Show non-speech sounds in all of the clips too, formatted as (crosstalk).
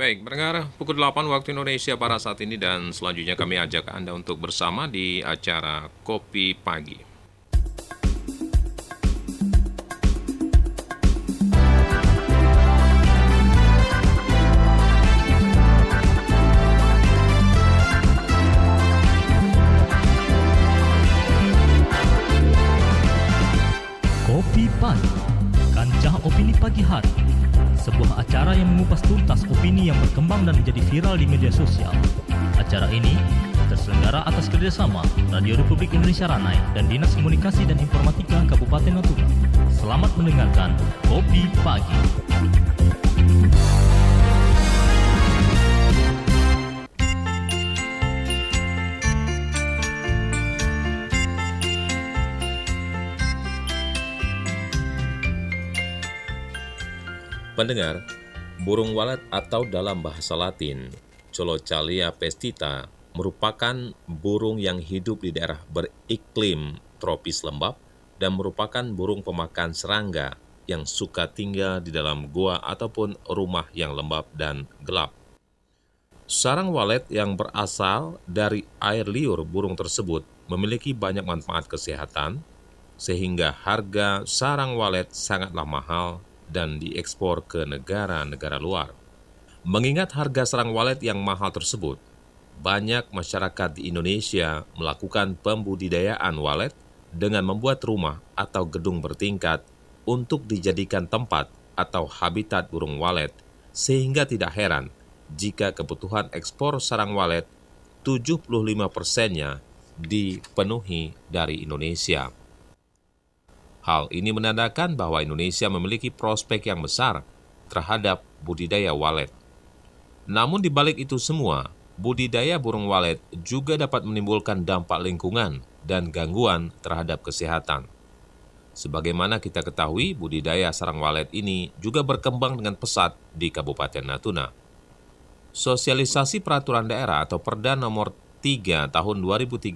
Baik, pendengar pukul 8 waktu Indonesia para saat ini dan selanjutnya kami ajak Anda untuk bersama di acara Kopi Pagi. Acara yang mengupas tuntas opini yang berkembang dan menjadi viral di media sosial. Acara ini terselenggara atas kerjasama Radio Republik Indonesia Ranai dan Dinas Komunikasi dan Informatika Kabupaten Natuna. Selamat mendengarkan Kopi Pagi. Pendengar, burung walet atau dalam bahasa Latin, Colocalia pestita, merupakan burung yang hidup di daerah beriklim tropis lembab dan merupakan burung pemakan serangga yang suka tinggal di dalam gua ataupun rumah yang lembab dan gelap. Sarang walet yang berasal dari air liur burung tersebut memiliki banyak manfaat kesehatan, sehingga harga sarang walet sangatlah mahal dan diekspor ke negara-negara luar. Mengingat harga sarang walet yang mahal tersebut, banyak masyarakat di Indonesia melakukan pembudidayaan walet dengan membuat rumah atau gedung bertingkat untuk dijadikan tempat atau habitat burung walet, sehingga tidak heran jika kebutuhan ekspor sarang walet 75 persennya dipenuhi dari Indonesia. Hal ini menandakan bahwa Indonesia memiliki prospek yang besar terhadap budidaya walet. Namun di balik itu semua, budidaya burung walet juga dapat menimbulkan dampak lingkungan dan gangguan terhadap kesehatan. Sebagaimana kita ketahui, budidaya sarang walet ini juga berkembang dengan pesat di Kabupaten Natuna. Sosialisasi peraturan daerah atau Perda nomor 3 tahun 2013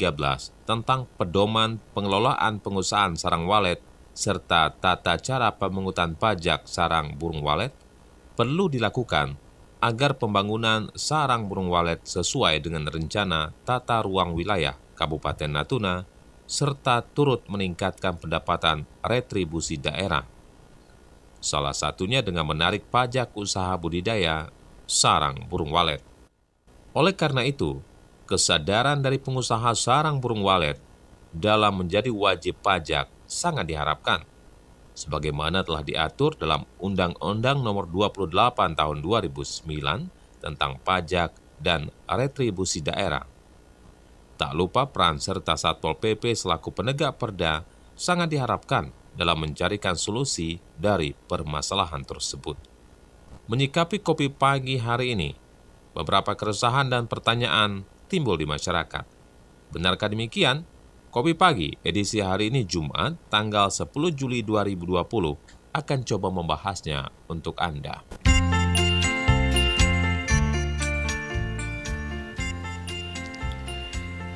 tentang pedoman pengelolaan pengusahaan sarang walet serta tata cara pemungutan pajak sarang burung walet perlu dilakukan agar pembangunan sarang burung walet sesuai dengan rencana tata ruang wilayah Kabupaten Natuna serta turut meningkatkan pendapatan retribusi daerah. Salah satunya dengan menarik pajak usaha budidaya sarang burung walet. Oleh karena itu, kesadaran dari pengusaha sarang burung walet dalam menjadi wajib pajak sangat diharapkan. Sebagaimana telah diatur dalam Undang-Undang Nomor 28 Tahun 2009 tentang pajak dan retribusi daerah. Tak lupa peran serta Satpol PP selaku penegak perda sangat diharapkan dalam mencarikan solusi dari permasalahan tersebut. Menyikapi kopi pagi hari ini, beberapa keresahan dan pertanyaan timbul di masyarakat. Benarkah demikian? Kopi Pagi edisi hari ini Jumat tanggal 10 Juli 2020 akan coba membahasnya untuk Anda.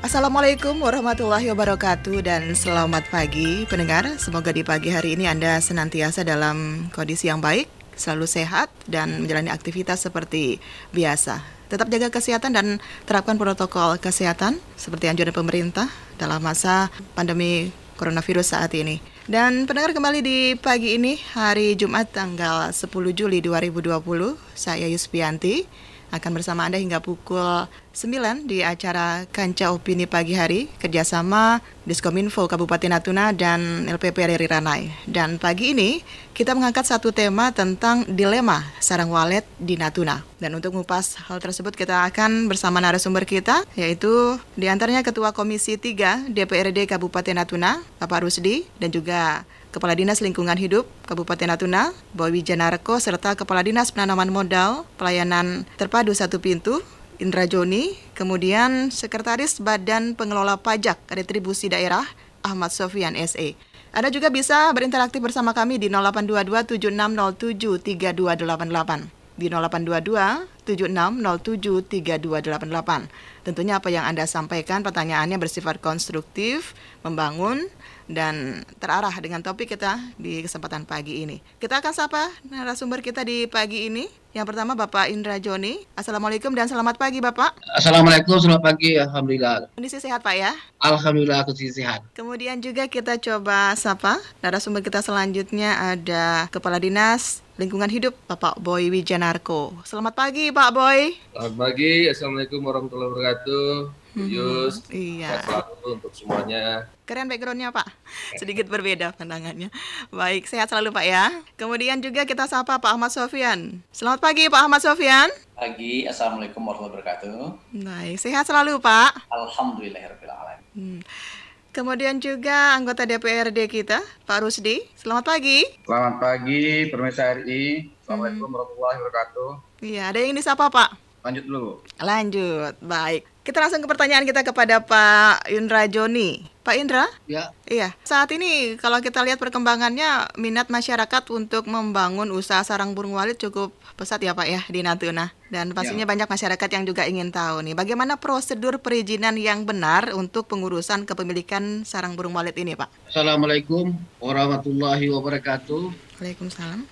Assalamualaikum warahmatullahi wabarakatuh dan selamat pagi pendengar. Semoga di pagi hari ini Anda senantiasa dalam kondisi yang baik, selalu sehat dan menjalani aktivitas seperti biasa. Tetap jaga kesehatan dan terapkan protokol kesehatan seperti anjuran pemerintah dalam masa pandemi coronavirus saat ini. Dan pendengar kembali di pagi ini hari Jumat tanggal 10 Juli 2020, saya Yuspianti akan bersama Anda hingga pukul 9 di acara Kanca Opini Pagi Hari kerjasama Diskominfo Kabupaten Natuna dan LPP RRI Ranai. Dan pagi ini kita mengangkat satu tema tentang dilema sarang walet di Natuna. Dan untuk mengupas hal tersebut kita akan bersama narasumber kita yaitu di antaranya Ketua Komisi 3 DPRD Kabupaten Natuna, Bapak Rusdi, dan juga Kepala Dinas Lingkungan Hidup Kabupaten Natuna, Boy Janarko, serta Kepala Dinas Penanaman Modal Pelayanan Terpadu Satu Pintu, Indra Joni, kemudian Sekretaris Badan Pengelola Pajak Retribusi Daerah, Ahmad Sofian SE. Anda juga bisa berinteraksi bersama kami di 0822 7607 3288 di 0822 7607 3288. Tentunya apa yang Anda sampaikan pertanyaannya bersifat konstruktif, membangun, dan terarah dengan topik kita di kesempatan pagi ini. Kita akan sapa narasumber kita di pagi ini. Yang pertama Bapak Indra Joni. Assalamualaikum dan selamat pagi Bapak. Assalamualaikum, selamat pagi. Alhamdulillah. Kondisi sehat Pak ya? Alhamdulillah aku sehat. Kemudian juga kita coba sapa narasumber kita selanjutnya ada Kepala Dinas Lingkungan Hidup Bapak Boy Wijanarko. Selamat pagi Pak Boy. Selamat pagi, Assalamualaikum warahmatullahi wabarakatuh. Hmm, Yus, Iya. sehat selalu untuk semuanya. Keren backgroundnya Pak, sedikit berbeda pandangannya. Baik, sehat selalu Pak ya. Kemudian juga kita sapa Pak Ahmad Sofian. Selamat pagi Pak Ahmad Sofian. Pagi, Assalamualaikum warahmatullahi wabarakatuh. Baik, sehat selalu Pak. Alhamdulillahirrahmanirrahim. Hmm. Kemudian juga anggota DPRD kita, Pak Rusdi. Selamat pagi. Selamat pagi, pemirsa RI. Assalamualaikum warahmatullahi wabarakatuh. Iya, ada yang ingin disapa Pak? Lanjut dulu. Lanjut, baik. Kita langsung ke pertanyaan kita kepada Pak Indra Joni. Pak Indra? Ya, Iya, saat ini kalau kita lihat perkembangannya minat masyarakat untuk membangun usaha sarang burung walet cukup pesat ya Pak ya di Natuna. Dan pastinya banyak masyarakat yang juga ingin tahu nih bagaimana prosedur perizinan yang benar untuk pengurusan kepemilikan sarang burung walet ini Pak. Assalamualaikum warahmatullahi wabarakatuh. Waalaikumsalam.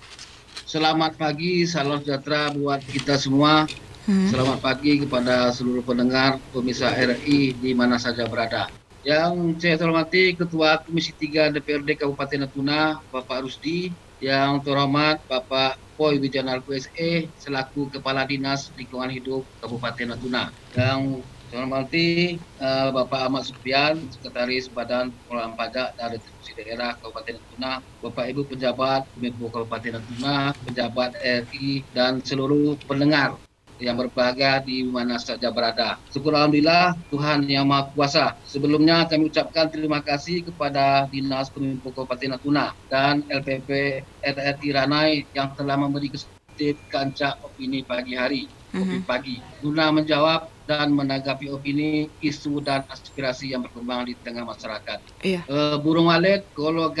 Selamat pagi, salam sejahtera buat kita semua. Hmm. Selamat pagi kepada seluruh pendengar pemirsa RI di mana saja berada. Yang saya hormati Ketua Komisi 3 DPRD Kabupaten Natuna, Bapak Rusdi. Yang terhormat Bapak Poi Wijanarko SE selaku Kepala Dinas Lingkungan Hidup Kabupaten Natuna. Yang saya hormati eh, Bapak Ahmad Supian, Sekretaris Badan Pengelolaan Pajak dan Retribusi Daerah Kabupaten Natuna, Bapak Ibu pejabat Kominfo Kabupaten Natuna, pejabat RI dan seluruh pendengar yang berbahagia di mana saja berada. Syukur Alhamdulillah Tuhan Yang Maha Kuasa. Sebelumnya kami ucapkan terima kasih kepada Dinas Kominfo Kabupaten Natuna dan LPP RRI Ranai yang telah memberi kesempatan kancah opini pagi hari. Opini pagi. Guna menjawab dan menanggapi opini, isu dan aspirasi yang berkembang di tengah masyarakat. Iya. Eh, burung walet kalau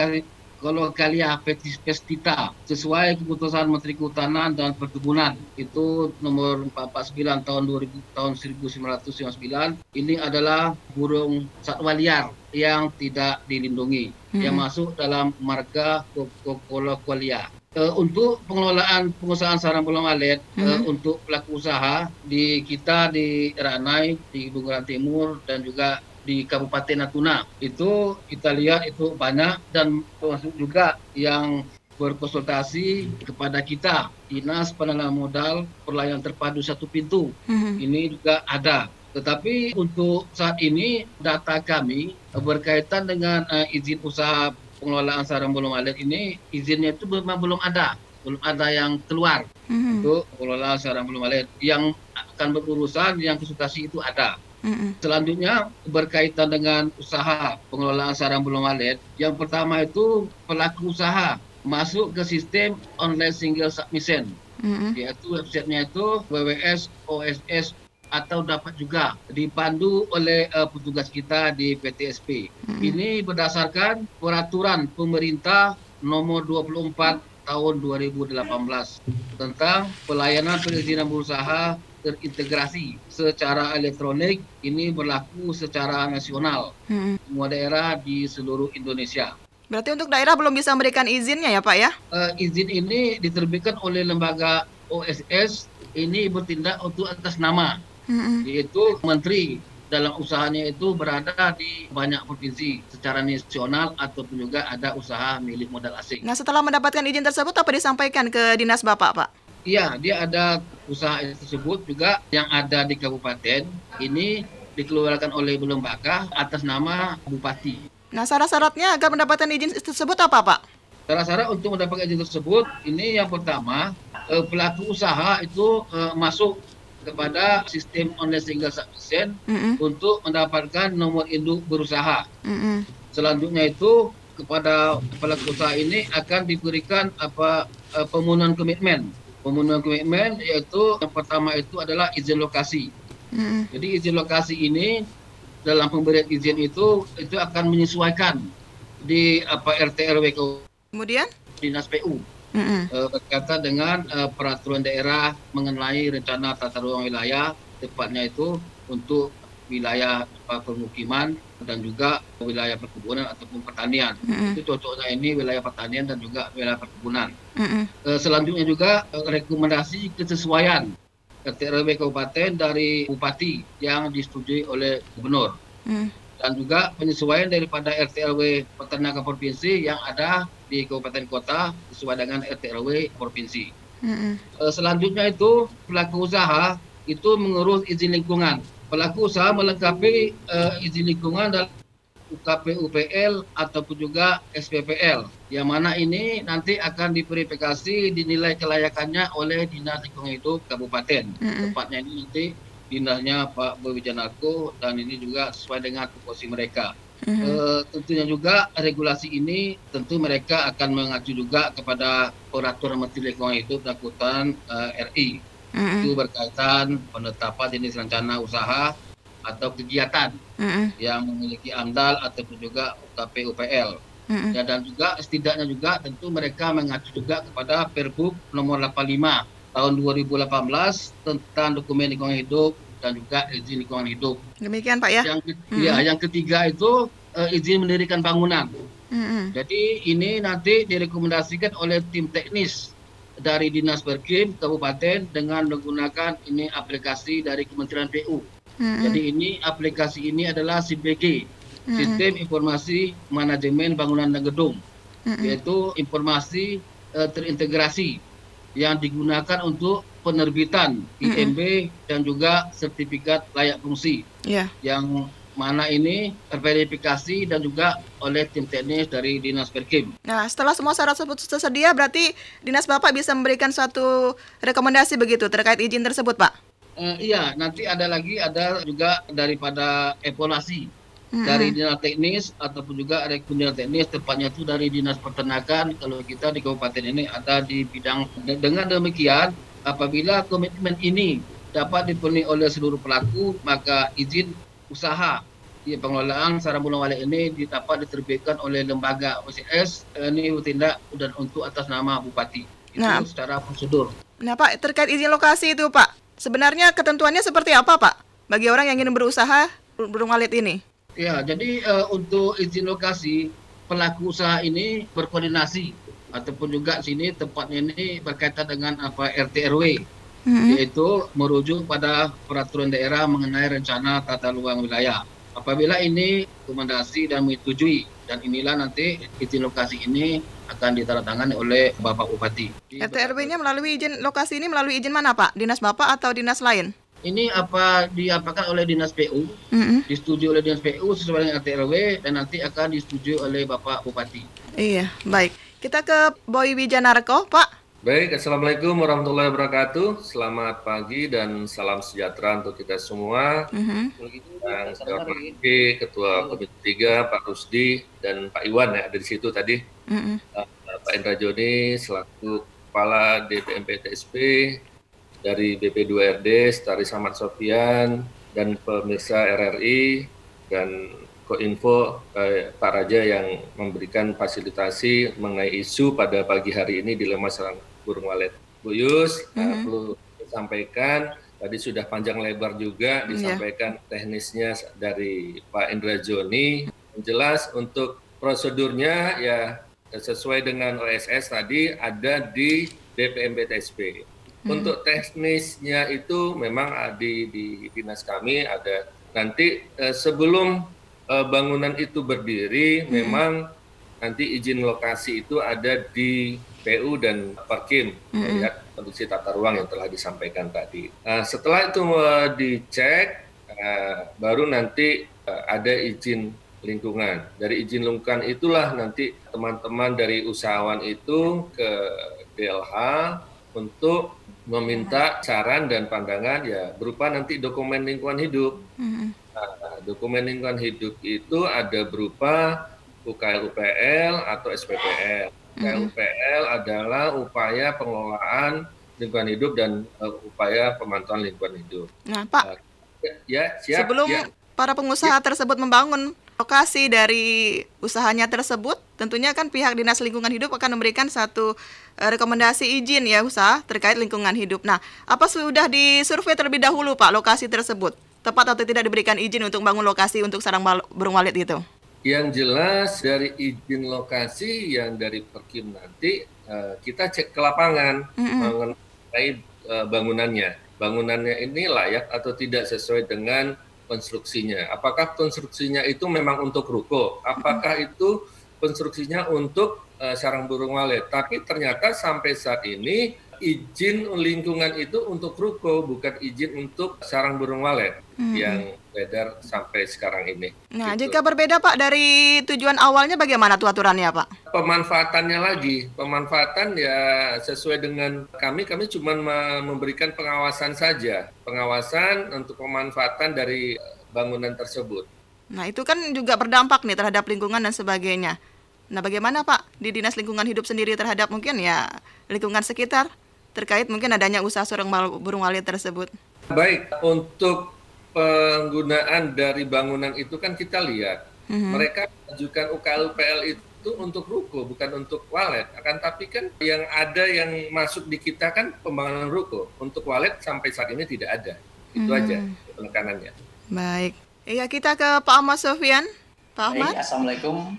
kalau kalian pestita sesuai keputusan Menteri Kehutanan dan Perkebunan itu nomor 49 tahun 2000 tahun 1999 ini adalah burung satwa liar yang tidak dilindungi yang masuk dalam marga Coccoloccolia. Uh, untuk pengelolaan pengusahaan sarang burung walet uh, untuk pelaku usaha di kita di Ranai di Bunguran Timur dan juga di Kabupaten Natuna. Itu kita lihat itu banyak dan termasuk juga yang berkonsultasi kepada kita Dinas Penanaman Modal Pelayanan Terpadu Satu Pintu. Mhm. ini juga ada. Tetapi untuk saat ini data kami berkaitan dengan eh, izin usaha pengelolaan sarang burung walet ini izinnya itu memang belum ada. Belum ada yang keluar Mhm. untuk pengelolaan sarang burung walet. Yang akan berurusan yang konsultasi itu ada Mhm. Selanjutnya berkaitan dengan usaha pengelolaan sarang burung walet. Yang pertama itu pelaku usaha masuk ke sistem online single submission, Mhm. yaitu websitenya itu WWS OSS atau dapat juga dipandu oleh uh, petugas kita di PTSP. Ini berdasarkan peraturan pemerintah nomor 24 tahun 2018 tentang pelayanan perizinan berusaha terintegrasi secara elektronik ini berlaku secara nasional Mhm. semua daerah di seluruh Indonesia. Berarti untuk daerah belum bisa memberikan izinnya ya Pak ya? Eh, izin ini diterbitkan oleh lembaga OSS ini bertindak untuk atas nama Mhm. yaitu menteri dalam usahanya itu berada di banyak provinsi secara nasional ataupun juga ada usaha milik modal asing. Nah setelah mendapatkan izin tersebut apa disampaikan ke dinas Bapak Pak? Iya, dia ada usaha tersebut juga yang ada di kabupaten ini dikeluarkan oleh lembaga atas nama bupati. Nah syarat-syaratnya agar mendapatkan izin tersebut apa Pak? Syarat-syarat untuk mendapatkan izin tersebut ini yang pertama eh, pelaku usaha itu eh, masuk kepada sistem online single submission Mhm. untuk mendapatkan nomor induk berusaha. Mhm. Selanjutnya itu kepada pelaku usaha ini akan diberikan apa eh, pemenuhan komitmen. Pemenuhan komitmen yaitu yang pertama itu adalah izin lokasi. Mhm. Jadi izin lokasi ini dalam pemberian izin itu itu akan menyesuaikan di apa RT RW Kemudian? Dinas PU Mhm. eh, berkaitan dengan eh, peraturan daerah mengenai rencana tata ruang wilayah tepatnya itu untuk wilayah permukiman dan juga wilayah perkebunan ataupun pertanian. Mm-mm. Itu cocoknya ini wilayah pertanian dan juga wilayah perkebunan. Mm-mm. Eh, selanjutnya juga eh, rekomendasi kesesuaian RT RW kabupaten dari bupati yang disetujui oleh gubernur Mm. dan juga penyesuaian daripada RT RW peternakan provinsi yang ada di kabupaten kota sesuai dengan RT RW provinsi. Mm-mm. Eh, selanjutnya itu pelaku usaha itu mengurus izin lingkungan. Pelaku usaha melengkapi eh, izin lingkungan dalam UKP UPL ataupun juga SPPL. Yang mana ini nanti akan diverifikasi dinilai kelayakannya oleh Dinas Lingkungan Hidup Kabupaten. Mm-mm. Tepatnya ini nanti dinasnya Pak Boy Wijanarko dan ini juga sesuai dengan tupoksi mereka. Mhm. Eh, tentunya juga regulasi ini tentu mereka akan mengacu juga kepada peraturan Menteri Lingkungan Hidup dan Kehutanan eh, RI. Mm-mm. Itu berkaitan penetapan jenis rencana usaha atau kegiatan Mm-mm. yang memiliki AMDAL ataupun juga UKP UPL. Mm-mm. Ya, dan juga setidaknya juga tentu mereka mengacu juga kepada Pergub nomor 85 tahun 2018 tentang dokumen lingkungan hidup dan juga izin lingkungan hidup. Demikian Pak ya. Yang ke- ya, yang ketiga itu eh, izin mendirikan bangunan. Mm-mm. Jadi ini nanti direkomendasikan oleh tim teknis dari Dinas Perkim Kabupaten dengan menggunakan ini aplikasi dari Kementerian PU. Mm-mm. Jadi ini aplikasi ini adalah SIBG, Mm-mm. Sistem Informasi Manajemen Bangunan dan Gedung, Mm-mm. yaitu informasi eh, terintegrasi yang digunakan untuk penerbitan IMB dan juga sertifikat layak fungsi Ya. yang mana ini terverifikasi dan juga oleh tim teknis dari Dinas Perkim. Nah, setelah semua syarat tersebut tersedia, berarti dinas Bapak bisa memberikan suatu rekomendasi begitu terkait izin tersebut, Pak? Eh, iya, nanti ada lagi ada juga daripada evaluasi dari dinas teknis ataupun juga rekomendasi teknis tepatnya itu dari dinas peternakan kalau kita di kabupaten ini ada di bidang dengan demikian apabila komitmen ini dapat dipenuhi oleh seluruh pelaku maka izin usaha di pengelolaan sarang bulan walik ini dapat diterbitkan oleh lembaga OCS ini bertindak dan untuk atas nama bupati itu Nah. secara prosedur Nah, Pak, terkait izin lokasi itu, Pak. Sebenarnya ketentuannya seperti apa, Pak? Bagi orang yang ingin berusaha burung walet ini. Ya, jadi eh, untuk izin lokasi pelaku usaha ini berkoordinasi ataupun juga sini tempatnya ini berkaitan dengan apa RT RW Mm-mm. yaitu merujuk pada peraturan daerah mengenai rencana tata ruang wilayah. Apabila ini rekomendasi dan menyetujui dan inilah nanti izin lokasi ini akan ditandatangani oleh Bapak Bupati. RT RW-nya melalui izin lokasi ini melalui izin mana, Pak? Dinas Bapak atau dinas lain? Ini apa diapakan oleh Dinas PU, Mm-mm. disetujui oleh Dinas PU sesuai dengan RT RW dan nanti akan disetujui oleh Bapak Bupati. Iya, baik. Kita ke Boy Wijanarko, Pak. Baik, Assalamualaikum warahmatullahi wabarakatuh. Selamat pagi dan salam sejahtera untuk kita semua. Mhm. Yang saya hormati Ketua Komisi 3 Pak Rusdi dan Pak Iwan ya ada di situ tadi. Mm-mm. Uh, Pak Indra Joni selaku Kepala DPMP TSP dari BP2RD, Stari Samad Sofian, dan pemirsa RRI, dan Koinfo eh, Pak Raja yang memberikan fasilitasi mengenai isu pada pagi hari ini dilema serang burung walet. Bu Yus, eh, Mhm. perlu disampaikan, tadi sudah panjang lebar juga Iya. disampaikan teknisnya dari Pak Indra Joni. Jelas untuk prosedurnya ya sesuai dengan OSS tadi ada di DPMP TSP. Untuk teknisnya itu memang di, di dinas kami ada nanti eh, sebelum eh, bangunan itu berdiri memang nanti izin lokasi itu ada di PU dan Perkim ya, lihat kondisi tata ruang yang telah disampaikan tadi. Nah, setelah itu eh, dicek eh, baru nanti eh, ada izin lingkungan. Dari izin lingkungan itulah nanti teman-teman dari usahawan itu ke DLH untuk meminta saran dan pandangan ya berupa nanti dokumen lingkungan hidup. Mhm. Nah, dokumen lingkungan hidup itu ada berupa UKL UPL atau SPPL. UKL UPL adalah upaya pengelolaan lingkungan hidup dan eh, upaya pemantauan lingkungan hidup. Nah, Pak, Ya, siap. sebelum ya. para pengusaha tersebut membangun lokasi dari usahanya tersebut, tentunya kan pihak Dinas Lingkungan Hidup akan memberikan satu eh, rekomendasi izin ya usaha terkait lingkungan hidup. Nah, apa sudah disurvei terlebih dahulu Pak lokasi tersebut? Tepat atau tidak diberikan izin untuk bangun lokasi untuk sarang burung walet itu? Yang jelas dari izin lokasi yang dari Perkim nanti uh, kita cek ke lapangan mm -hmm. mengenai uh, bangunannya. Bangunannya ini layak atau tidak sesuai dengan konstruksinya. Apakah konstruksinya itu memang untuk ruko? Apakah itu konstruksinya untuk uh, sarang burung walet? Tapi ternyata sampai saat ini izin lingkungan itu untuk ruko bukan izin untuk sarang burung walet hmm. yang beredar sampai sekarang ini. Nah, gitu. jika berbeda Pak dari tujuan awalnya bagaimana tuh aturannya Pak? Pemanfaatannya lagi, pemanfaatan ya sesuai dengan kami, kami cuma memberikan pengawasan saja, pengawasan untuk pemanfaatan dari bangunan tersebut. Nah, itu kan juga berdampak nih terhadap lingkungan dan sebagainya. Nah, bagaimana Pak di Dinas Lingkungan Hidup sendiri terhadap mungkin ya lingkungan sekitar? Terkait mungkin adanya usaha surang burung walet tersebut? Baik, untuk penggunaan dari bangunan itu kan kita lihat. Mm-hmm. Mereka mengajukan UKLPL itu untuk ruko, bukan untuk walet. Akan tapi kan yang ada yang masuk di kita kan pembangunan ruko. Untuk walet sampai saat ini tidak ada. Itu mm-hmm. aja penekanannya. Baik. Iya, kita ke Pak Ahmad Sofian. Pak Ahmad. Baik, Assalamualaikum.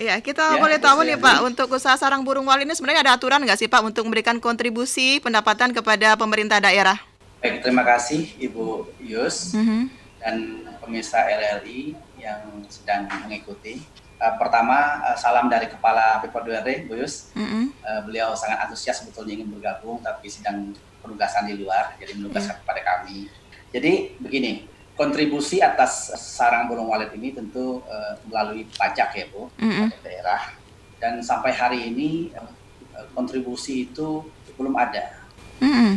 Iya, kita ya, boleh tahu nih Pak, untuk usaha sarang burung walet ini sebenarnya ada aturan nggak sih Pak untuk memberikan kontribusi pendapatan kepada pemerintah daerah? Baik, terima kasih Ibu Yus mm -hmm. dan pemirsa RRI yang sedang mengikuti. Uh, pertama, uh, salam dari Kepala PPDRD, Bu Yus. Mm -hmm. uh, beliau sangat antusias sebetulnya ingin bergabung, tapi sedang penugasan di luar, jadi menugaskan yeah. kepada kami. Jadi begini, kontribusi atas sarang burung walet ini tentu uh, melalui pajak ya Bu, mm-hmm. daerah. Dan sampai hari ini uh, kontribusi itu belum ada. Mm-hmm.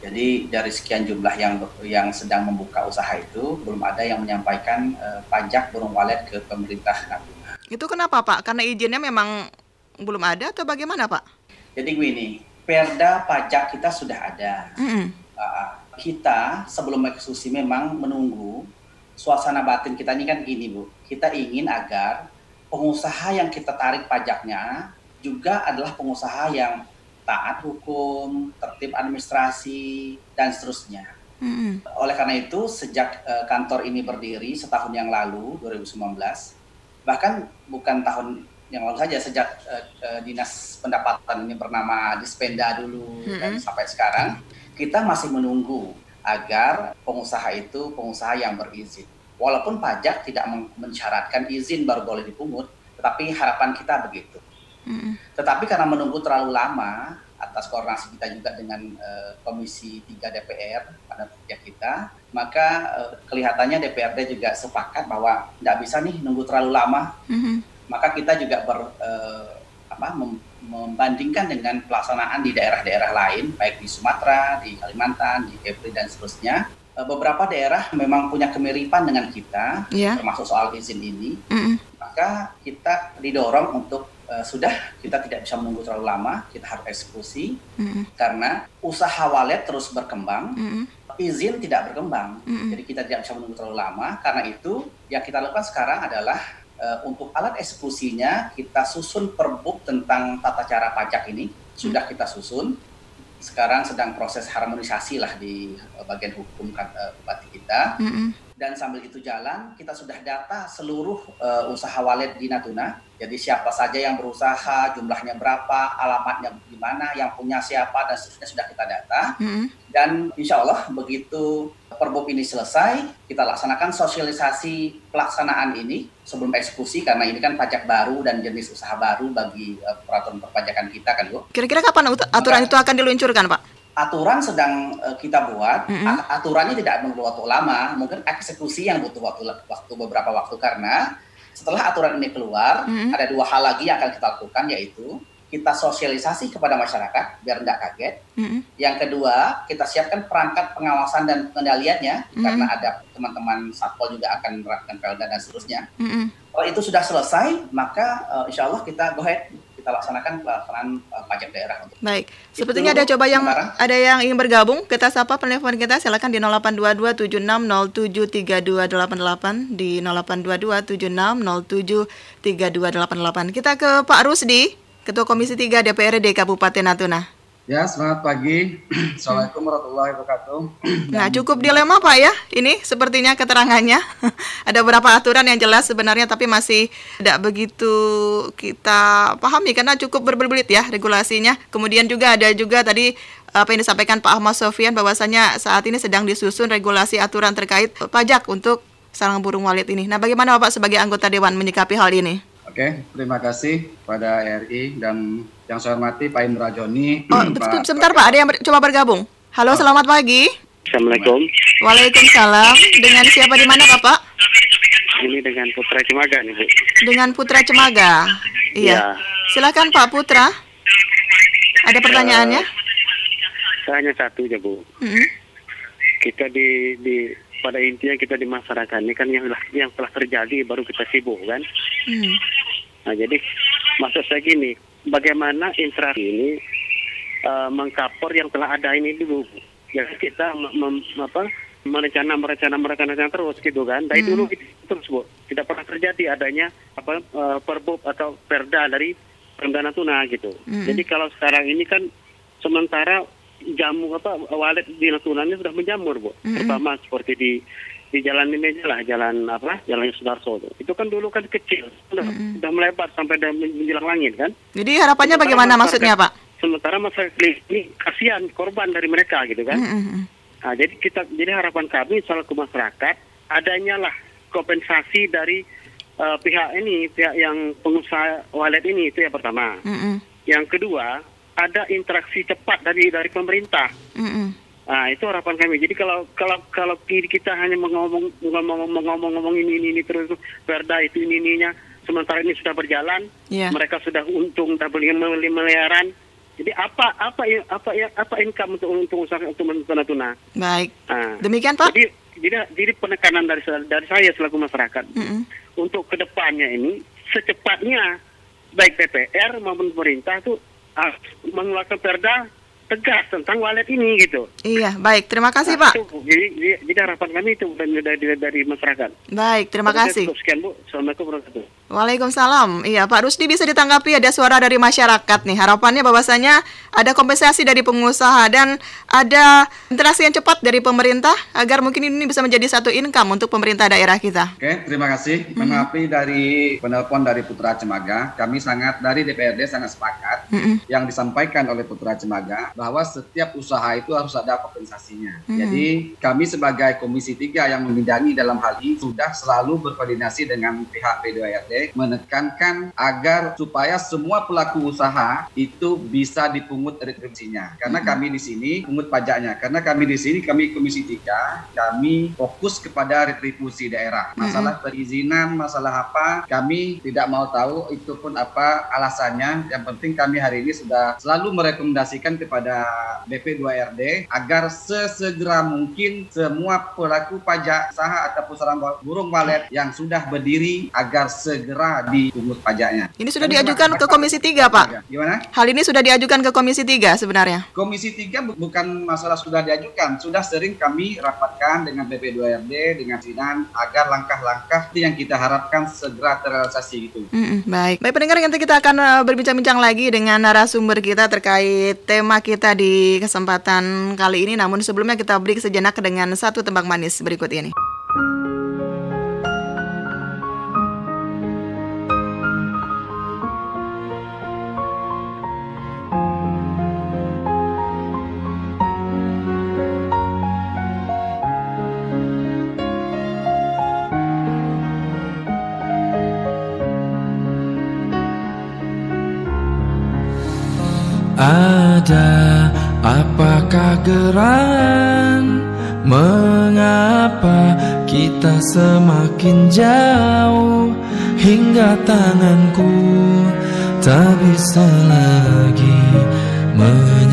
Jadi dari sekian jumlah yang yang sedang membuka usaha itu belum ada yang menyampaikan uh, pajak burung walet ke pemerintah Natuna. Itu kenapa Pak? Karena izinnya memang belum ada atau bagaimana Pak? Jadi gini, perda pajak kita sudah ada. Mm-hmm. Uh, kita sebelum eksekusi memang menunggu suasana batin kita ini kan gini Bu. Kita ingin agar pengusaha yang kita tarik pajaknya juga adalah pengusaha yang taat hukum, tertib administrasi, dan seterusnya. Mm-hmm. Oleh karena itu, sejak uh, kantor ini berdiri setahun yang lalu, 2019, bahkan bukan tahun yang lalu saja, sejak uh, uh, dinas pendapatan ini bernama Dispenda dulu mm-hmm. dan sampai sekarang, kita masih menunggu agar pengusaha itu pengusaha yang berizin. Walaupun pajak tidak mensyaratkan izin baru boleh dipungut, tetapi harapan kita begitu. Mm. Tetapi karena menunggu terlalu lama atas koordinasi kita juga dengan uh, Komisi 3 DPR pada pihak kita, maka uh, kelihatannya DPRD juga sepakat bahwa tidak bisa nih nunggu terlalu lama. Mm -hmm. Maka kita juga ber, uh, apa, membandingkan dengan pelaksanaan di daerah-daerah lain, baik di Sumatera, di Kalimantan, di Kepri dan seterusnya, eh, beberapa daerah memang punya kemiripan dengan kita, yeah. termasuk soal izin ini. Mm -hmm. Maka kita didorong untuk uh, sudah kita tidak bisa menunggu terlalu lama, kita harus eksekusi mm -hmm. karena usaha walet terus berkembang. Mm -hmm izin tidak berkembang. Mm -hmm. Jadi kita tidak bisa menunggu terlalu lama. Karena itu yang kita lakukan sekarang adalah uh, untuk alat eksekusinya kita susun perbuk tentang tata cara pajak ini sudah kita susun sekarang sedang proses harmonisasi lah di uh, bagian hukum uh, bupati kita mm -hmm. dan sambil itu jalan kita sudah data seluruh uh, usaha walet di Natuna jadi siapa saja yang berusaha, jumlahnya berapa, alamatnya di mana, yang punya siapa dan seterusnya sudah kita data. Mm-hmm. Dan insya Allah begitu perbuk ini selesai, kita laksanakan sosialisasi pelaksanaan ini sebelum eksekusi karena ini kan pajak baru dan jenis usaha baru bagi uh, peraturan perpajakan kita kan, Bu. Kira-kira kapan aturan Maka, itu akan diluncurkan, Pak? aturan sedang uh, kita buat, mm-hmm. aturannya tidak butuh waktu lama, mungkin eksekusi yang butuh waktu waktu beberapa waktu karena setelah aturan ini keluar, mm-hmm. ada dua hal lagi yang akan kita lakukan yaitu kita sosialisasi kepada masyarakat biar tidak kaget. Mm-hmm. Yang kedua, kita siapkan perangkat pengawasan dan pengendaliannya mm-hmm. karena ada teman-teman satpol juga akan menerapkan pelda dan seterusnya. Mm-hmm. Kalau itu sudah selesai, maka uh, insya Allah kita go ahead kita laksanakan pelaksanaan uh, pajak daerah. Untuk Baik, sepertinya ada coba yang sekarang. ada yang ingin bergabung. Kita sapa penelpon kita, silakan di 082276073288 di 082276073288. Kita ke Pak Rusdi, Ketua Komisi 3 DPRD Kabupaten Natuna. Ya, selamat pagi. (clears throat) Assalamualaikum warahmatullahi wabarakatuh. (clears throat) Nah, cukup dilema Pak ya. Ini sepertinya keterangannya. (laughs) Ada beberapa aturan yang jelas sebenarnya tapi masih tidak begitu kita pahami karena cukup berbelit ya regulasinya. Kemudian juga ada juga tadi apa yang disampaikan Pak Ahmad Sofian bahwasanya saat ini sedang disusun regulasi aturan terkait pajak untuk sarang burung walet ini. Nah, bagaimana Bapak sebagai anggota dewan menyikapi hal ini? Oke, terima kasih pada RI dan yang saya hormati Pak Indra Joni. Oh, (clears throat) Pak, sebentar Pak, ada yang ber coba bergabung. Halo, selamat pagi. Assalamualaikum. Waalaikumsalam. Dengan siapa di mana Bapak? Ini dengan Putra Cemaga nih Bu. Dengan Putra Cemaga. Iya. Ya. Silakan Pak Putra. Ada pertanyaannya? Uh, hanya satu aja Bu. Mm -hmm. Kita di di pada intinya kita di masyarakat ini kan yang yang telah terjadi baru kita sibuk kan. Mm. Nah jadi maksud saya gini, bagaimana interaksi ini uh, mengkapor yang telah ada ini dulu. Ya kita mem, apa, merencana merencana merencana terus gitu kan. Dari hmm. dulu terus bu, tidak pernah terjadi adanya apa uh, perbub atau perda dari Perdana Tuna gitu. Hmm. Jadi kalau sekarang ini kan sementara jamu apa walet di Natuna ini sudah menjamur bu. Hmm. Pertama seperti di di jalan ini aja lah, jalan apa, jalan Sudarso itu. Itu kan dulu kan kecil, sudah, mm -hmm. sudah melebar sampai menjelang langit kan. Jadi harapannya sementara bagaimana maksudnya Pak? Sementara masyarakat ini kasihan korban dari mereka gitu kan. Mm -hmm. Nah, jadi kita, jadi harapan kami ke masyarakat adanya lah kompensasi dari uh, pihak ini, pihak yang pengusaha walet ini itu yang pertama. Mm -hmm. Yang kedua ada interaksi cepat dari dari pemerintah. Mm -hmm Nah, itu harapan kami. Jadi kalau kalau kalau kita hanya mengomong ngomong ngomong ngomong ini ini, ini terus Perda itu ini ininya sementara ini sudah berjalan, yeah. mereka sudah untung double miliaran. Jadi apa apa apa apa income untuk untuk usaha untuk tuna Baik. Nah, Demikian Pak. Jadi jadi, jadi penekanan dari dari saya selaku masyarakat mm -hmm. untuk ke depannya ini secepatnya baik PPR maupun pemerintah itu uh, mengeluarkan perda tegas tentang walet ini gitu. Iya, baik. Terima kasih nah, Pak. Itu, jadi, jadi harapan kami itu dari, dari, dari masyarakat. Baik, terima Terus kasih. Sekian Bu. Assalamualaikum warahmatullahi Waalaikumsalam. Iya, Pak Rusdi bisa ditanggapi ada suara dari masyarakat nih. Harapannya bahwasanya ada kompensasi dari pengusaha dan ada interaksi yang cepat dari pemerintah agar mungkin ini bisa menjadi satu income untuk pemerintah daerah kita. Oke, terima kasih. Mm -hmm. dari penelpon dari Putra Cemaga. Kami sangat dari DPRD sangat sepakat mm -hmm. yang disampaikan oleh Putra Cemaga bahwa setiap usaha itu harus ada kompensasinya. Mm -hmm. Jadi kami sebagai Komisi 3 yang membidangi dalam hal ini sudah selalu berkoordinasi dengan pihak P2RD menekankan agar supaya semua pelaku usaha itu bisa dipungut retribusinya. Karena kami di sini pungut pajaknya. Karena kami di sini kami Komisi 3 kami fokus kepada retribusi daerah. Masalah perizinan, masalah apa, kami tidak mau tahu itu pun apa alasannya. Yang penting kami hari ini sudah selalu merekomendasikan kepada BP2RD agar sesegera mungkin semua pelaku pajak usaha ataupun sarang burung walet yang sudah berdiri agar segera segera dipungut pajaknya. Ini sudah Kami diajukan ke Komisi 3, Pak. Gimana? Hal ini sudah diajukan ke Komisi 3 sebenarnya. Komisi 3 bu bukan masalah sudah diajukan, sudah sering kami rapatkan dengan BP2RD, dengan Sinan agar langkah-langkah yang kita harapkan segera terrealisasi gitu. Mm -mm, baik. Baik pendengar nanti kita akan uh, berbincang-bincang lagi dengan narasumber kita terkait tema kita di kesempatan kali ini. Namun sebelumnya kita break sejenak dengan satu tembang manis berikut ini. Ada apakah geran Mengapa kita semakin jauh? Hingga tanganku tak bisa lagi Menyentuhmu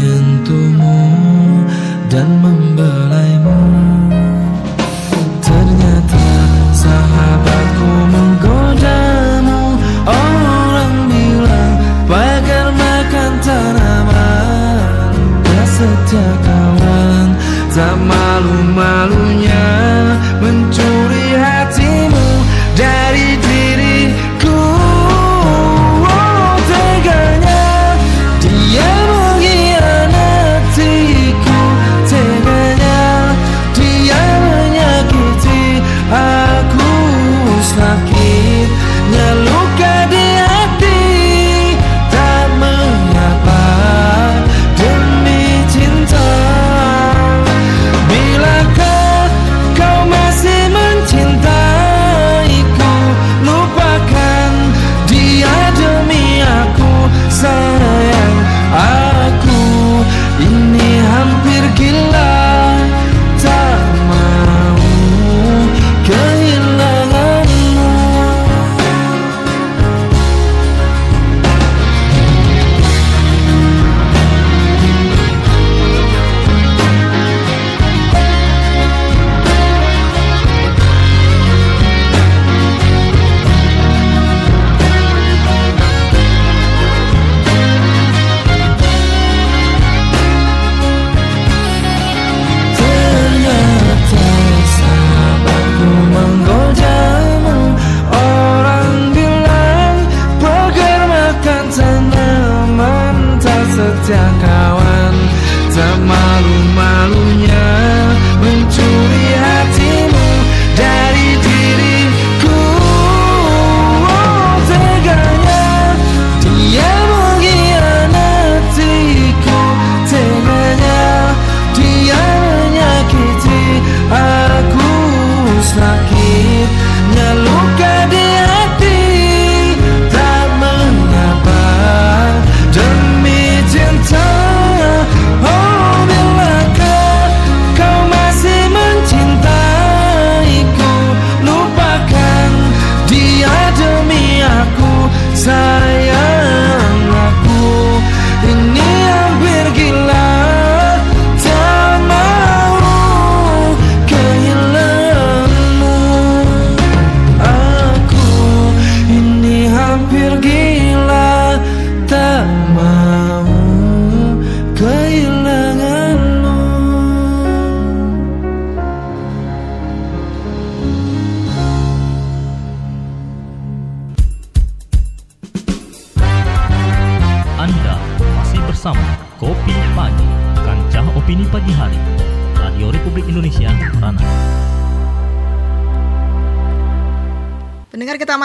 kawan Tak malu-malunya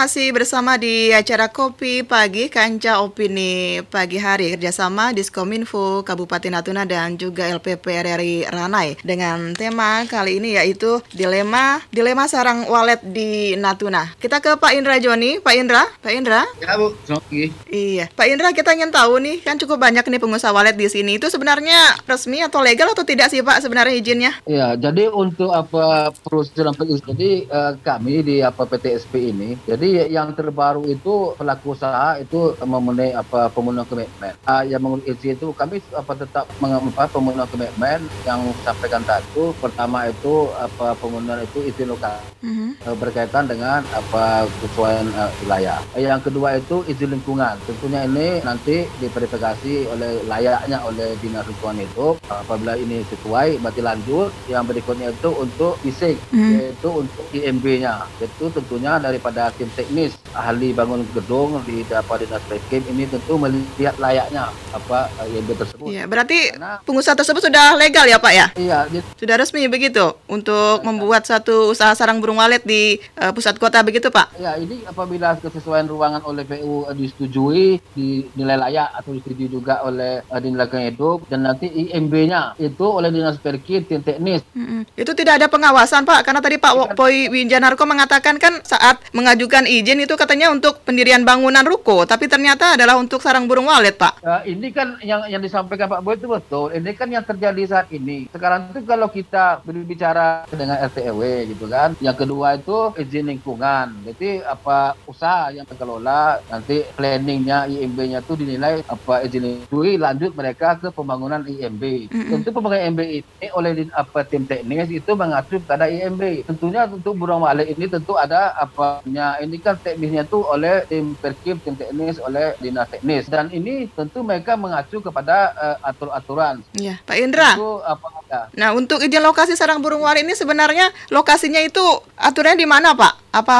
masih bersama di acara Kopi Pagi Kanca Opini Pagi Hari kerjasama Diskominfo Kabupaten Natuna dan juga LPP RRI Ranai dengan tema kali ini yaitu dilema dilema sarang walet di Natuna. Kita ke Pak Indra Joni, Pak Indra, Pak Indra. Ya Bu, selamat pagi. Iya, Pak Indra kita ingin tahu nih kan cukup banyak nih pengusaha walet di sini itu sebenarnya resmi atau legal atau tidak sih Pak sebenarnya izinnya? Ya, jadi untuk apa perusahaan jadi eh, kami di apa PTSP ini, jadi yang terbaru itu pelaku usaha itu memenuhi apa pemenuhan komitmen. Ah, yang mengurus izin itu kami apa tetap mengapa pemenuhan komitmen yang sampaikan tadi itu pertama itu apa pemenuhan itu izin lokal eh, berkaitan dengan apa kesesuaian eh, wilayah. Eh, Yang kedua itu izin lingkungan. Tentunya ini nanti diverifikasi oleh layaknya oleh dinas lingkungan itu. Apabila ini sesuai, berarti lanjut. Yang berikutnya itu untuk fisik, yaitu untuk IMB-nya. Itu tentunya daripada tim teknis ahli bangun gedung di dapat dinas PKIM ini tentu melihat layaknya apa eh, IMB tersebut. Iya, berarti pengusaha tersebut sudah legal ya Pak ya? Iya, Sudah resmi begitu untuk membuat satu usaha sarang burung walet di eh, pusat kota begitu Pak? Ya, ini apabila kesesuaian ruangan oleh PU disetujui, dinilai layak atau disetujui juga oleh uh, Dinas Hidup dan nanti IMB-nya itu oleh Dinas Perkit, tim teknis. Mm-mm. Itu tidak ada pengawasan Pak, karena tadi Pak Wo- Poi Winjanarko mengatakan kan saat mengajukan izin itu katanya untuk pendirian bangunan ruko, tapi ternyata adalah untuk sarang burung walet Pak. Uh, ini kan yang yang disampaikan Pak Boy itu betul. Ini kan yang terjadi saat ini. Sekarang itu kalau kita berbicara dengan RT RW gitu kan. Yang kedua itu izin lingkungan. Jadi apa usaha yang dikelola nanti planningnya IMB-nya itu dinilai apa izin lingkungan lanjut mereka ke pembangunan IMB. Tentu pembangunan IMB ini oleh apa tim teknis itu mengatur pada IMB. Tentunya untuk burung walet ini tentu ada apa nya ini kan teknisnya itu oleh tim perkim, tim teknis oleh dinas teknis dan ini tentu mereka mengacu kepada eh, atur-aturan. Iya, Pak Indra. Itu apa ya? Nah, untuk izin lokasi sarang burung walet ini sebenarnya lokasinya itu aturannya di mana Pak? Apa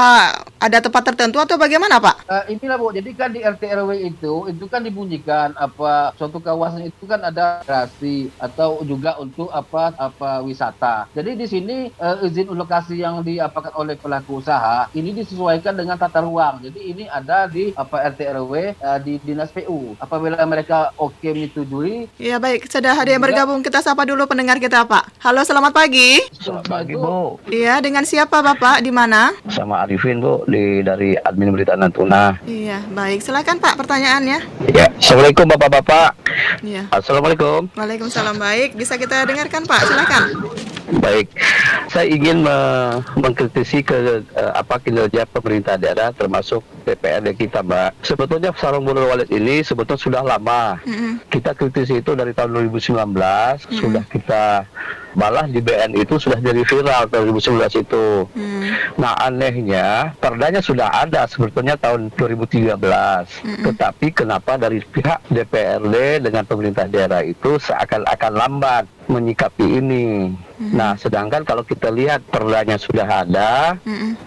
ada tempat tertentu atau bagaimana Pak? Eh, inilah bu, jadi kan di RT RW itu itu kan dibunyikan apa suatu kawasan itu kan ada rekreasi atau juga untuk apa apa wisata. Jadi di sini eh, izin lokasi yang diapakan oleh pelaku usaha ini disesuaikan dengan tata ruang. Jadi ini ada di apa RT RW eh, di dinas PU. Apabila mereka oke menyetujui, Ya baik, sudah ada yang bergabung. Kita sapa dulu pendengar kita Pak. Halo, selamat pagi. selamat Pagi Bu, Iya, dengan siapa Bapak? Di mana? sama Arifin Bu di dari admin berita Natuna. Iya, baik. Silakan Pak pertanyaannya. Ya, Assalamualaikum Bapak-bapak. Iya. Assalamualaikum. Waalaikumsalam baik. Bisa kita dengarkan Pak? Silakan. Baik, saya ingin me- mengkritisi ke eh, apa kinerja pemerintah daerah termasuk DPRD kita, Mbak. Sebetulnya sarung burung walet ini sebetulnya sudah lama. Mm-mm. Kita kritisi itu dari tahun 2019 sudah kita malah di BN itu sudah jadi viral tahun 2019 itu. Nah anehnya perdanya sudah ada sebetulnya tahun 2013. Tetapi kenapa dari pihak DPRD dengan pemerintah daerah itu seakan-akan lambat menyikapi ini. Nah sedangkan kalau kita lihat perdanya sudah ada,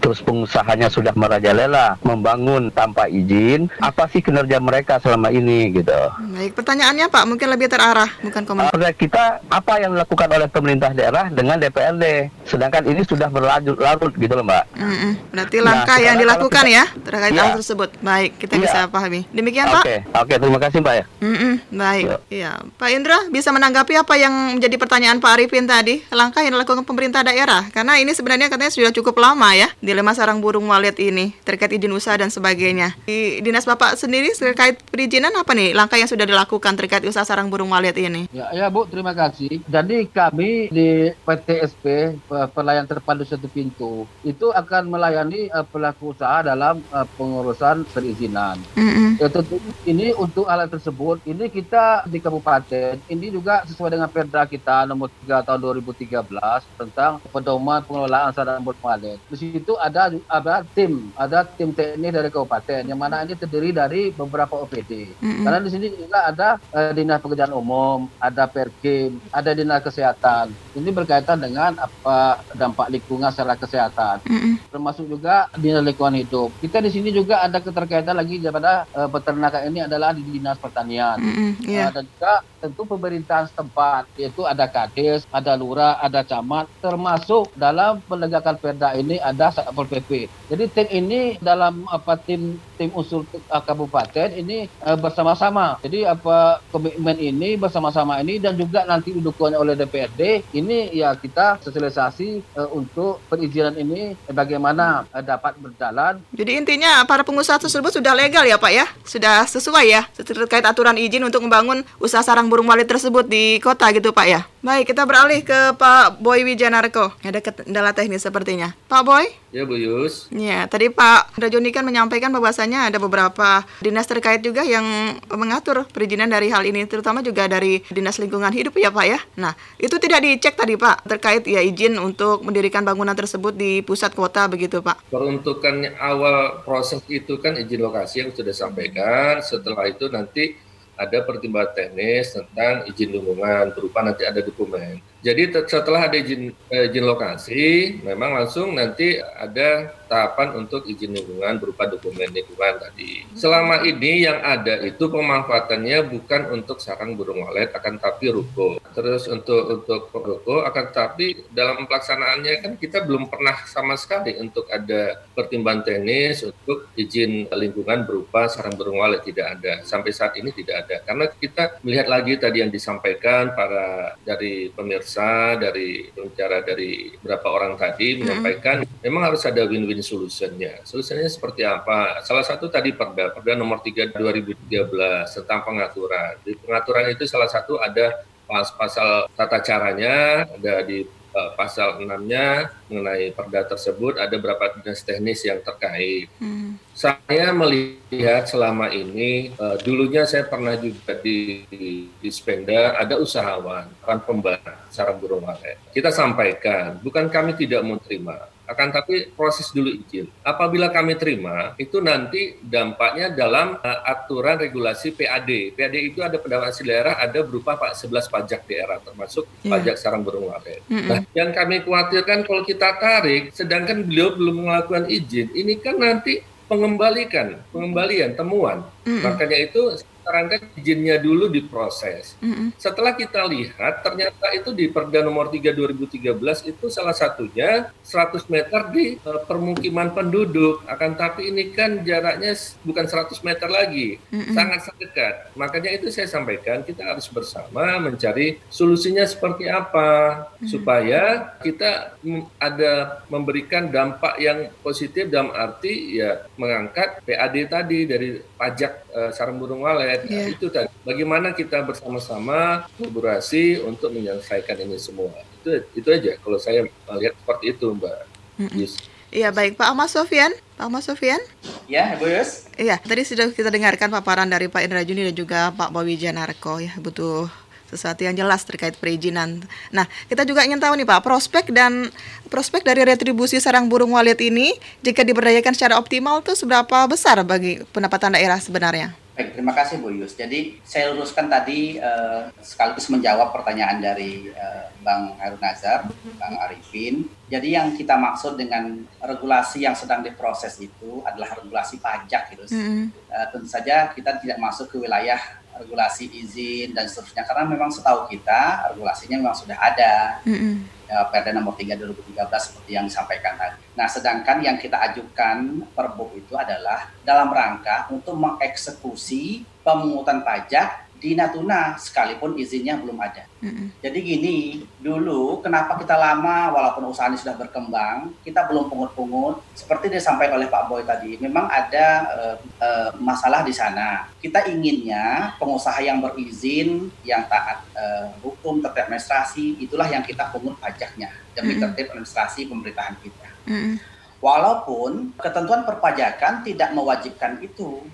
terus pengusahanya sudah merajalela membangun bangun tanpa izin, apa sih kinerja mereka selama ini gitu. Baik, pertanyaannya Pak mungkin lebih terarah, bukan komentar. Uh, kita apa yang dilakukan oleh pemerintah daerah dengan DPRD, sedangkan ini sudah berlanjut larut gitu loh Mbak. Mm -mm. Berarti langkah nah, yang dilakukan kita, ya terkait ya. hal tersebut. Baik, kita ya. bisa pahami. Demikian Pak. Oke, oke terima kasih Mbak ya. Mm -mm. Baik, ya Pak Indra bisa menanggapi apa yang menjadi pertanyaan Pak Arifin tadi, langkah yang dilakukan pemerintah daerah, karena ini sebenarnya katanya sudah cukup lama ya dilema sarang burung walet ini terkait izin usaha dan sebagainya. Di dinas Bapak sendiri terkait perizinan apa nih langkah yang sudah dilakukan terkait usaha sarang burung walet ini? Ya, ya Bu, terima kasih. Jadi kami di PTSP pelayan terpadu satu pintu itu akan melayani uh, pelaku usaha dalam uh, pengurusan perizinan. Mm -hmm. Ya tentu ini untuk alat tersebut ini kita di kabupaten ini juga sesuai dengan Perda kita nomor 3 tahun 2013 tentang pedoman pengelolaan burung walet. Di situ ada ada tim, ada tim teknis dari kabupaten yang mana ini terdiri dari beberapa OPD. Mm-hmm. Karena di sini juga ada uh, dinas pekerjaan umum, ada Perkim, ada dinas kesehatan. Ini berkaitan dengan apa dampak lingkungan secara kesehatan. Mm-hmm. Termasuk juga dinas lingkungan hidup. Kita di sini juga ada keterkaitan lagi daripada uh, peternakan ini adalah di dinas pertanian. Mm-hmm. Yeah. Uh, dan juga tentu pemerintahan setempat yaitu ada kades, ada lurah, ada camat, termasuk dalam penegakan perda ini ada satpol pp. Jadi tim ini dalam apa tim tim usul uh, kabupaten ini uh, bersama-sama. Jadi apa komitmen ini bersama-sama ini dan juga nanti didukung oleh DPRD ini ya kita sosialisasi uh, untuk perizinan ini eh, bagaimana uh, dapat berjalan. Jadi intinya para pengusaha tersebut sudah legal ya Pak ya, sudah sesuai ya terkait aturan izin untuk membangun usaha sarang burung walet tersebut di kota gitu Pak ya. Baik, kita beralih ke Pak Boy Wijanarko. Ada kendala teknis sepertinya. Pak Boy? Ya, Bu Yus. Ya, tadi Pak Rajoni kan menyampaikan bahwasanya ada beberapa dinas terkait juga yang mengatur perizinan dari hal ini, terutama juga dari Dinas Lingkungan Hidup ya Pak ya. Nah, itu tidak dicek tadi Pak, terkait ya izin untuk mendirikan bangunan tersebut di pusat kota begitu Pak. Peruntukannya awal proses itu kan izin lokasi yang sudah sampaikan, setelah itu nanti ada pertimbangan teknis tentang izin lingkungan berupa nanti ada dokumen. Jadi setelah ada izin eh, izin lokasi, memang langsung nanti ada tahapan untuk izin lingkungan berupa dokumen lingkungan tadi. Selama ini yang ada itu pemanfaatannya bukan untuk sarang burung walet, akan tapi ruko. Terus untuk untuk ruko akan tapi dalam pelaksanaannya kan kita belum pernah sama sekali untuk ada pertimbangan teknis untuk izin lingkungan berupa sarang burung walet tidak ada. Sampai saat ini tidak ada. Karena kita melihat lagi tadi yang disampaikan para dari pemirsa pemirsa dari bicara dari beberapa orang tadi menyampaikan hmm. memang harus ada win-win solutionnya. Solusinya seperti apa? Salah satu tadi Perda, Perda nomor 3 2013 tentang pengaturan. Di pengaturan itu salah satu ada pasal tata caranya, ada di uh, pasal 6-nya mengenai perda tersebut ada berapa dinas teknis yang terkait. Hmm. Saya melihat selama ini uh, dulunya saya pernah juga di, di, di Spenda ada usahawan, kan pembantu sarang burung walet. Kita sampaikan, bukan kami tidak mau terima, akan tapi proses dulu izin. Apabila kami terima, itu nanti dampaknya dalam uh, aturan regulasi PAD. PAD itu ada pendapatan daerah, ada berupa Pak 11 pajak daerah, termasuk yeah. pajak sarang burung walet. Mm -hmm. Nah, yang kami khawatirkan kalau kita tarik, sedangkan beliau belum melakukan izin, ini kan nanti pengembalikan, pengembalian temuan. Mm -hmm. Makanya itu sarankan izinnya dulu diproses. Mm-hmm. Setelah kita lihat, ternyata itu di Perda nomor 3 2013 itu salah satunya 100 meter di uh, permukiman penduduk. Akan tapi ini kan jaraknya bukan 100 meter lagi, mm-hmm. sangat dekat. Makanya itu saya sampaikan kita harus bersama mencari solusinya seperti apa mm-hmm. supaya kita ada memberikan dampak yang positif dalam arti ya mengangkat PAD tadi dari pajak uh, sarang burung walet yeah. Nah, itu tadi. Bagaimana kita bersama-sama kolaborasi untuk menyelesaikan ini semua. Itu itu aja kalau saya melihat seperti itu, Mbak. Mm -hmm. Yes. Iya baik Pak Ahmad Sofian, Pak Ahmad Sofian. Ya, Bu Yus. Iya, tadi sudah kita dengarkan paparan dari Pak Indra Juni dan juga Pak Bawi Janarko ya, butuh sesuatu yang jelas terkait perizinan. Nah, kita juga ingin tahu nih Pak, prospek dan prospek dari retribusi sarang burung walet ini jika diberdayakan secara optimal itu seberapa besar bagi pendapatan daerah sebenarnya? Baik, terima kasih Bu Yus. Jadi saya luruskan tadi uh, sekaligus menjawab pertanyaan dari uh, Bang Harun Nazar, Bang Arifin. Jadi yang kita maksud dengan regulasi yang sedang diproses itu adalah regulasi pajak gitu. Mm -hmm. uh, tentu saja kita tidak masuk ke wilayah regulasi izin dan seterusnya karena memang setahu kita regulasinya memang sudah ada. Mm -hmm. Perda nomor 3 2013 seperti yang disampaikan tadi. Nah, sedangkan yang kita ajukan perbuk itu adalah dalam rangka untuk mengeksekusi pemungutan pajak di Natuna sekalipun izinnya belum ada. Mm-hmm. Jadi gini, dulu kenapa kita lama walaupun usaha ini sudah berkembang, kita belum pungut-pungut seperti disampaikan oleh Pak Boy tadi. Memang ada uh, uh, masalah di sana. Kita inginnya pengusaha yang berizin, yang taat uh, hukum, tertib administrasi, itulah yang kita pungut pajaknya demi mm-hmm. tertib administrasi pemerintahan kita. Mm-hmm. Walaupun ketentuan perpajakan tidak mewajibkan itu.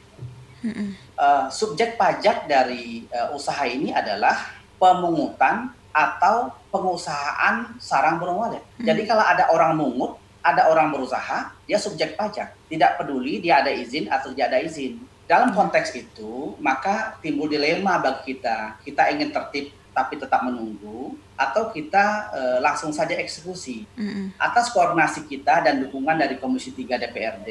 Uh, subjek pajak dari uh, usaha ini adalah pemungutan atau pengusahaan sarang burung walet. Hmm. Jadi kalau ada orang mungut, ada orang berusaha, dia subjek pajak. Tidak peduli dia ada izin atau tidak ada izin. Dalam konteks itu, maka timbul dilema bagi kita. Kita ingin tertib tapi tetap menunggu atau kita e, langsung saja eksekusi mm-hmm. atas koordinasi kita dan dukungan dari Komisi 3 DPRD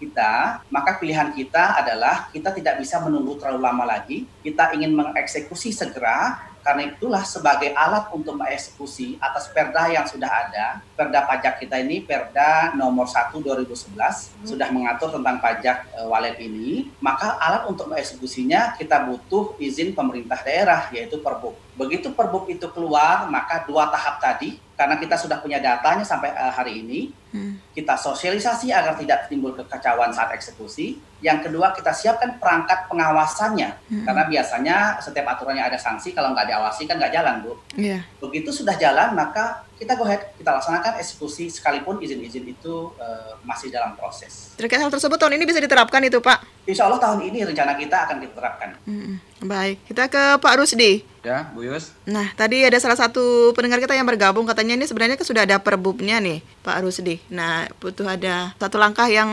kita maka pilihan kita adalah kita tidak bisa menunggu terlalu lama lagi kita ingin mengeksekusi segera karena itulah sebagai alat untuk mengeksekusi atas perda yang sudah ada, perda pajak kita ini perda nomor 1 2011 hmm. sudah mengatur tentang pajak e, walet ini, maka alat untuk mengeksekusinya kita butuh izin pemerintah daerah yaitu Perbuk. Begitu Perbuk itu keluar, maka dua tahap tadi karena kita sudah punya datanya sampai uh, hari ini, hmm. kita sosialisasi agar tidak timbul kekacauan saat eksekusi. Yang kedua, kita siapkan perangkat pengawasannya, hmm. karena biasanya setiap aturannya ada sanksi, kalau nggak diawasi kan nggak jalan, Bu. Yeah. Begitu sudah jalan, maka kita go ahead, kita laksanakan eksekusi sekalipun izin-izin itu uh, masih dalam proses. Terkait hal tersebut tahun ini bisa diterapkan itu Pak? Insya Allah tahun ini rencana kita akan diterapkan. Hmm, baik, kita ke Pak Rusdi. Ya, Bu Yus. Nah, tadi ada salah satu pendengar kita yang bergabung katanya ini sebenarnya sudah ada perbubnya nih Pak Rusdi. Nah, butuh ada satu langkah yang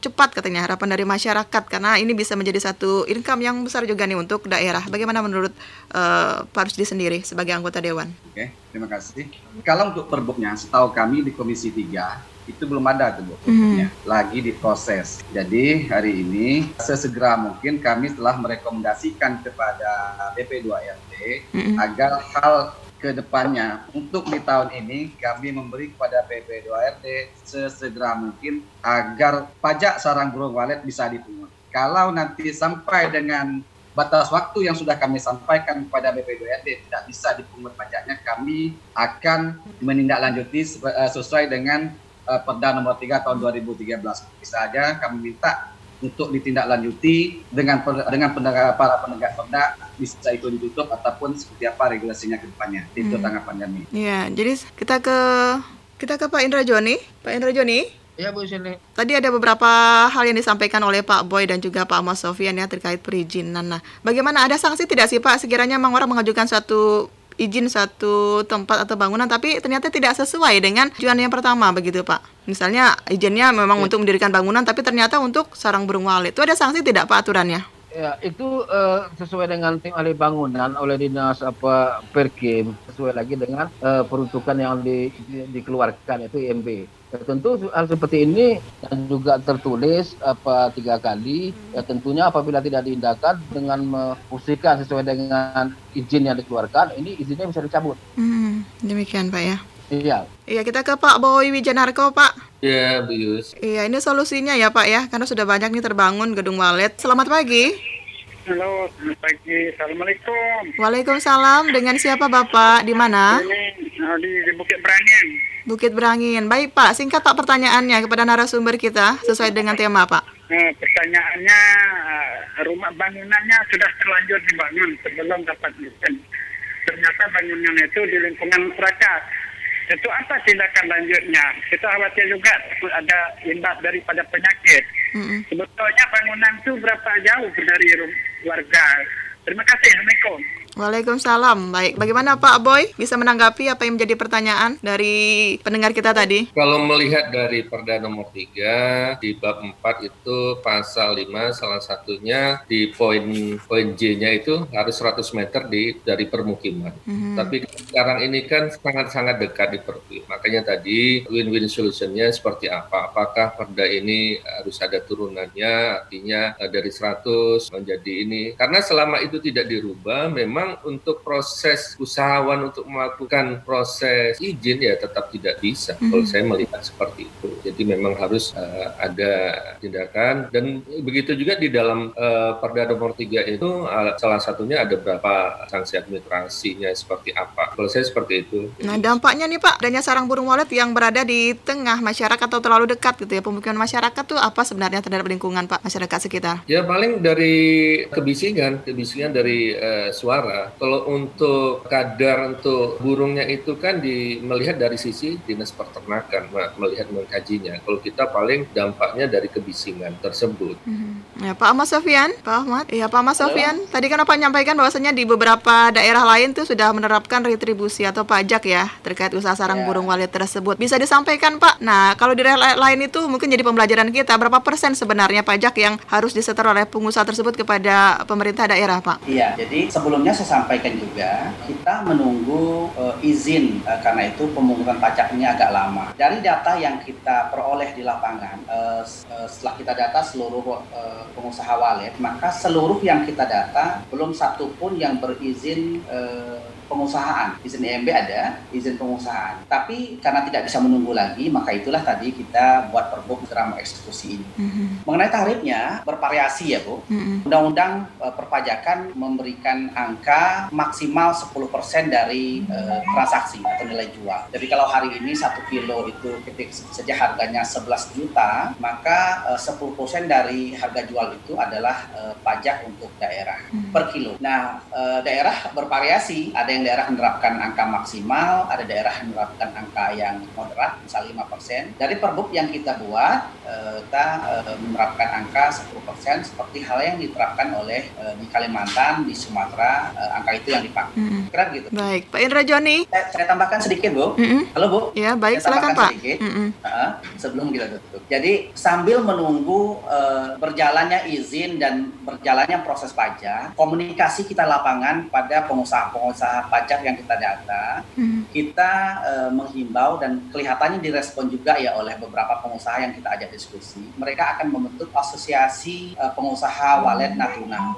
cepat katanya harapan dari masyarakat karena ini bisa menjadi satu income yang besar juga nih untuk daerah. Bagaimana menurut uh, Pak Rusdi sendiri sebagai anggota dewan? Oke, terima kasih. Kalau untuk perbuknya, setahu kami di Komisi 3 itu belum ada tuh mm-hmm. lagi diproses. Jadi hari ini sesegera mungkin kami telah merekomendasikan kepada BP2RT mm-hmm. agar hal ke depannya untuk di tahun ini kami memberi kepada PP2RT sesegera mungkin agar pajak sarang burung walet bisa dipungut. Kalau nanti sampai dengan batas waktu yang sudah kami sampaikan kepada BP2RT tidak bisa dipungut pajaknya, kami akan menindaklanjuti eh, sesuai dengan uh, Perda nomor 3 tahun 2013. Bisa saja kami minta untuk ditindaklanjuti dengan dengan penegak, para penegak perda bisa itu ditutup ataupun seperti apa regulasinya ke depannya. Itu hmm. tanggapan kami. Iya, jadi kita ke kita ke Pak Indra Joni. Pak Indra Joni. Iya Bu sini. Tadi ada beberapa hal yang disampaikan oleh Pak Boy dan juga Pak Mas Sofian ya terkait perizinan. Nah, bagaimana ada sanksi tidak sih Pak sekiranya memang orang mengajukan suatu izin satu tempat atau bangunan tapi ternyata tidak sesuai dengan tujuan yang pertama begitu Pak. Misalnya izinnya memang ya. untuk mendirikan bangunan tapi ternyata untuk sarang burung walet. Itu ada sanksi tidak Pak aturannya? Ya, itu uh, sesuai dengan tim ahli bangunan oleh dinas apa Perkim sesuai lagi dengan uh, peruntukan yang di, di, dikeluarkan itu IMB. Ya, tentu hal seperti ini yang juga tertulis apa tiga kali ya tentunya apabila tidak diindahkan dengan memfungsikan sesuai dengan izin yang dikeluarkan ini izinnya bisa dicabut. Hmm, demikian Pak ya. Iya. Iya, kita ke Pak Boy Wijanarko, Pak. Iya, Bu Yus. Iya, ini solusinya ya, Pak ya, karena sudah banyak nih terbangun gedung walet. Selamat pagi. Halo, selamat pagi. Assalamualaikum. Waalaikumsalam. Dengan siapa Bapak? Di mana? Ini oh, di, di Bukit Berangin. Bukit Berangin. Baik, Pak. Singkat Pak pertanyaannya kepada narasumber kita sesuai dengan tema, Pak. Nah, pertanyaannya eh, rumah bangunannya sudah terlanjur dibangun sebelum dapat izin. Ternyata bangunan itu di lingkungan masyarakat itu apa tindakan lanjutnya? Kita khawatir juga ada imbas daripada penyakit. Mm-hmm. Sebetulnya bangunan itu berapa jauh dari warga? Terima kasih. Assalamualaikum. Waalaikumsalam. Baik, bagaimana Pak Boy bisa menanggapi apa yang menjadi pertanyaan dari pendengar kita tadi? Kalau melihat dari Perda nomor 3 di bab 4 itu pasal 5 salah satunya di poin poin J-nya itu harus 100 meter di dari permukiman. Mm-hmm. Tapi sekarang ini kan sangat-sangat dekat di permukiman. Makanya tadi win-win solutionnya seperti apa? Apakah Perda ini harus ada turunannya artinya eh, dari 100 menjadi ini karena selama itu tidak dirubah memang untuk proses usahawan untuk melakukan proses izin ya tetap tidak bisa mm -hmm. kalau saya melihat seperti itu. Jadi memang harus uh, ada tindakan dan begitu juga di dalam uh, Perda nomor 3 itu uh, salah satunya ada berapa sanksi administrasinya seperti apa. Kalau saya seperti itu. Nah, dampaknya nih Pak, adanya sarang burung walet yang berada di tengah masyarakat atau terlalu dekat gitu ya pemukiman masyarakat tuh apa sebenarnya terhadap lingkungan Pak masyarakat sekitar? Ya paling dari kebisingan, kebisingan dari uh, suara. Kalau untuk kadar untuk burungnya itu kan di melihat dari sisi dinas peternakan melihat mengkajinya. Kalau kita paling dampaknya dari kebisingan tersebut. Hmm. Ya Pak Ahmad Sofian, Pak Ahmad, ya Pak Ahmad Sofian. Tadi kan apa menyampaikan bahwasanya di beberapa daerah lain tuh sudah menerapkan retribusi atau pajak ya terkait usaha sarang yeah. burung walet tersebut. Bisa disampaikan Pak. Nah kalau di daerah lain itu mungkin jadi pembelajaran kita berapa persen sebenarnya pajak yang harus disetor oleh pengusaha tersebut kepada pemerintah daerah Pak? Iya, jadi sebelumnya saya sampaikan juga kita menunggu uh, izin uh, karena itu pemungutan pajak ini agak lama. Dari data yang kita peroleh di lapangan, uh, uh, setelah kita data seluruh uh, pengusaha walet, maka seluruh yang kita data belum satu pun yang berizin uh, pengusahaan. Izin EMB ada, izin pengusahaan. Tapi karena tidak bisa menunggu lagi, maka itulah tadi kita buat pergub segera mengeksekusi ini. Mm-hmm. Mengenai tarifnya bervariasi ya Bu. Mm-hmm. Undang-undang uh, perpajakan memberikan angka maksimal 10% dari uh, transaksi atau nilai jual. Jadi kalau hari ini satu kilo itu ketik saja harganya 11 juta, maka uh, 10% dari harga jual itu adalah uh, pajak untuk daerah mm-hmm. per kilo. Nah, uh, daerah bervariasi, ada yang daerah menerapkan angka maksimal, ada daerah menerapkan angka yang moderat, misalnya 5%. Dari perbuk yang kita buat, eh, kita eh, menerapkan angka 10% seperti hal yang diterapkan oleh eh, di Kalimantan, di Sumatera, angka itu yang dipakai. Mm Kira gitu. Baik, Pak Indra Joni. Saya, saya tambahkan sedikit, Bu. Mm -hmm. Halo, Bu. Ya, baik, saya silakan, Pak. Sedikit, mm -hmm. uh, sebelum kita tutup. Jadi, sambil menunggu uh, berjalannya izin dan berjalannya proses pajak, komunikasi kita lapangan pada pengusaha-pengusaha pajak yang kita data, hmm. kita uh, menghimbau dan kelihatannya direspon juga ya oleh beberapa pengusaha yang kita ajak diskusi. Mereka akan membentuk asosiasi uh, pengusaha walet Natuna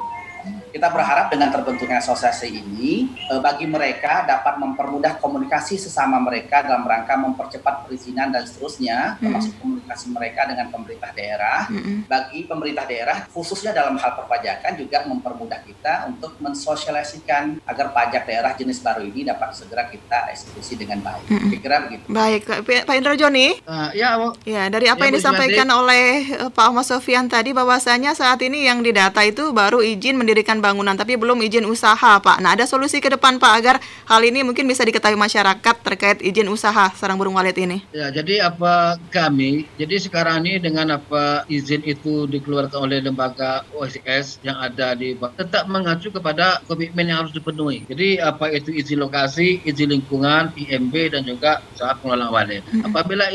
kita berharap dengan terbentuknya asosiasi ini eh, bagi mereka dapat mempermudah komunikasi sesama mereka dalam rangka mempercepat perizinan dan seterusnya, mm termasuk komunikasi mereka dengan pemerintah daerah. Mm Bagi pemerintah daerah khususnya dalam hal perpajakan juga mempermudah kita untuk mensosialisasikan agar pajak daerah jenis baru ini dapat segera kita eksekusi dengan baik. Mm Kira begitu. Baik, Pak Indra Joni. Uh, ya, Bu. Ya, dari apa ya, yang disampaikan oleh uh, Pak Ahmad Sofian tadi bahwasanya saat ini yang didata itu baru izin mendirikan bangunan tapi belum izin usaha Pak. Nah ada solusi ke depan Pak agar hal ini mungkin bisa diketahui masyarakat terkait izin usaha sarang burung walet ini. Ya jadi apa kami jadi sekarang ini dengan apa izin itu dikeluarkan oleh lembaga OSS yang ada di tetap mengacu kepada komitmen yang harus dipenuhi. Jadi apa itu izin lokasi, izin lingkungan, IMB dan juga usaha pengelolaan walet. Apabila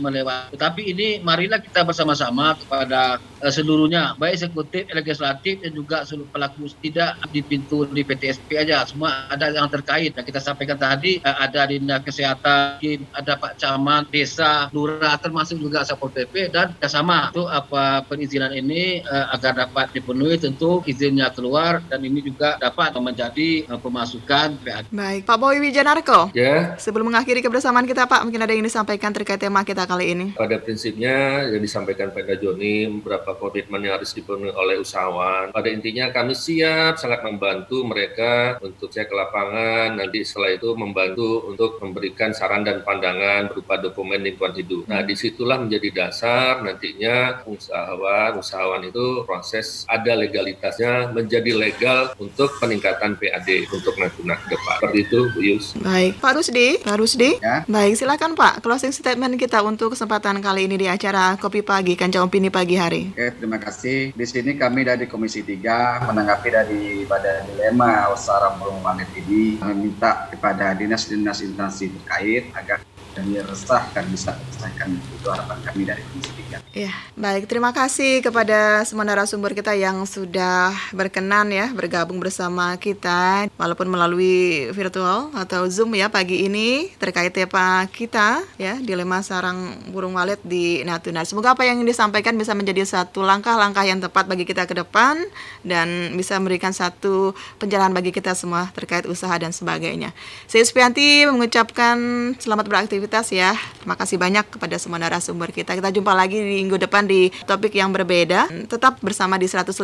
melewati, tetapi ini marilah kita bersama-sama kepada seluruhnya baik eksekutif, legislatif dan juga seluruh pelaku tidak di pintu di PTSP aja semua ada yang terkait yang kita sampaikan tadi eh, ada dinas kesehatan ada Pak Camat desa lurah termasuk juga satpol pp dan sama itu apa perizinan ini uh, agar dapat dipenuhi tentu izinnya keluar dan ini juga dapat menjadi pemasukan PAD. Baik Pak Boy Wijanarko. Ya. Yeah. Sebelum mengakhiri kebersamaan kita Pak mungkin ada yang disampaikan terkait tema kita kali ini. Pada prinsipnya yang disampaikan Pak Joni beberapa komitmen yang harus dipenuhi oleh usahawan. Pada intinya kami siap sangat membantu mereka untuk cek ke lapangan, nanti setelah itu membantu untuk memberikan saran dan pandangan berupa dokumen lingkungan hidup. Nah, di situlah menjadi dasar nantinya usahawan, usahawan itu proses ada legalitasnya menjadi legal untuk peningkatan PAD untuk Natuna ke depan. Seperti itu, Bu Yus. Baik, Pak Rusdi, Pak Rusdi. Ya. Baik, silakan Pak, closing statement kita untuk kesempatan kali ini di acara Kopi Pagi, Kancah Opini Pagi Hari. Oke, Oke, terima kasih. Di sini kami dari Komisi 3 menanggapi dari pada dilema burung walet ini meminta kepada dinas-dinas instansi terkait agar dan resah kan bisa selesaikan itu harapan kami dari Komisi 3. Ya, baik. Terima kasih kepada semua narasumber kita yang sudah berkenan ya bergabung bersama kita walaupun melalui virtual atau Zoom ya pagi ini terkait tema kita ya dilema sarang burung walet di Natuna. Semoga apa yang disampaikan bisa menjadi satu langkah-langkah yang tepat bagi kita ke depan dan bisa memberikan satu penjelasan bagi kita semua terkait usaha dan sebagainya. Saya Supianti mengucapkan selamat beraktivitas ya. Terima kasih banyak kepada semua narasumber kita. Kita jumpa lagi minggu depan di topik yang berbeda. Tetap bersama di 105,9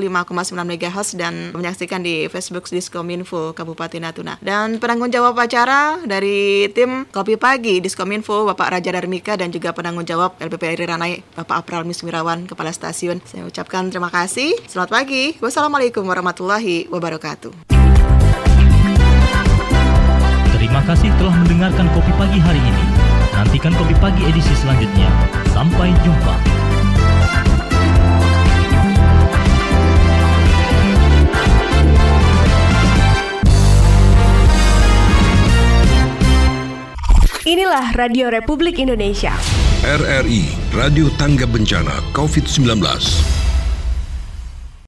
MHz dan menyaksikan di Facebook Diskominfo Kabupaten Natuna. Dan penanggung jawab acara dari tim Kopi Pagi Diskominfo Bapak Raja Darmika dan juga penanggung jawab LPPRI Ranai Bapak Apral Mismirawan Kepala Stasiun. Saya ucapkan terima kasih. Selamat pagi. Wassalamualaikum warahmatullahi wabarakatuh. Terima kasih telah mendengarkan Kopi Pagi hari ini. Nantikan Kopi Pagi edisi selanjutnya. Sampai jumpa. Inilah Radio Republik Indonesia. RRI, Radio Tangga Bencana COVID-19.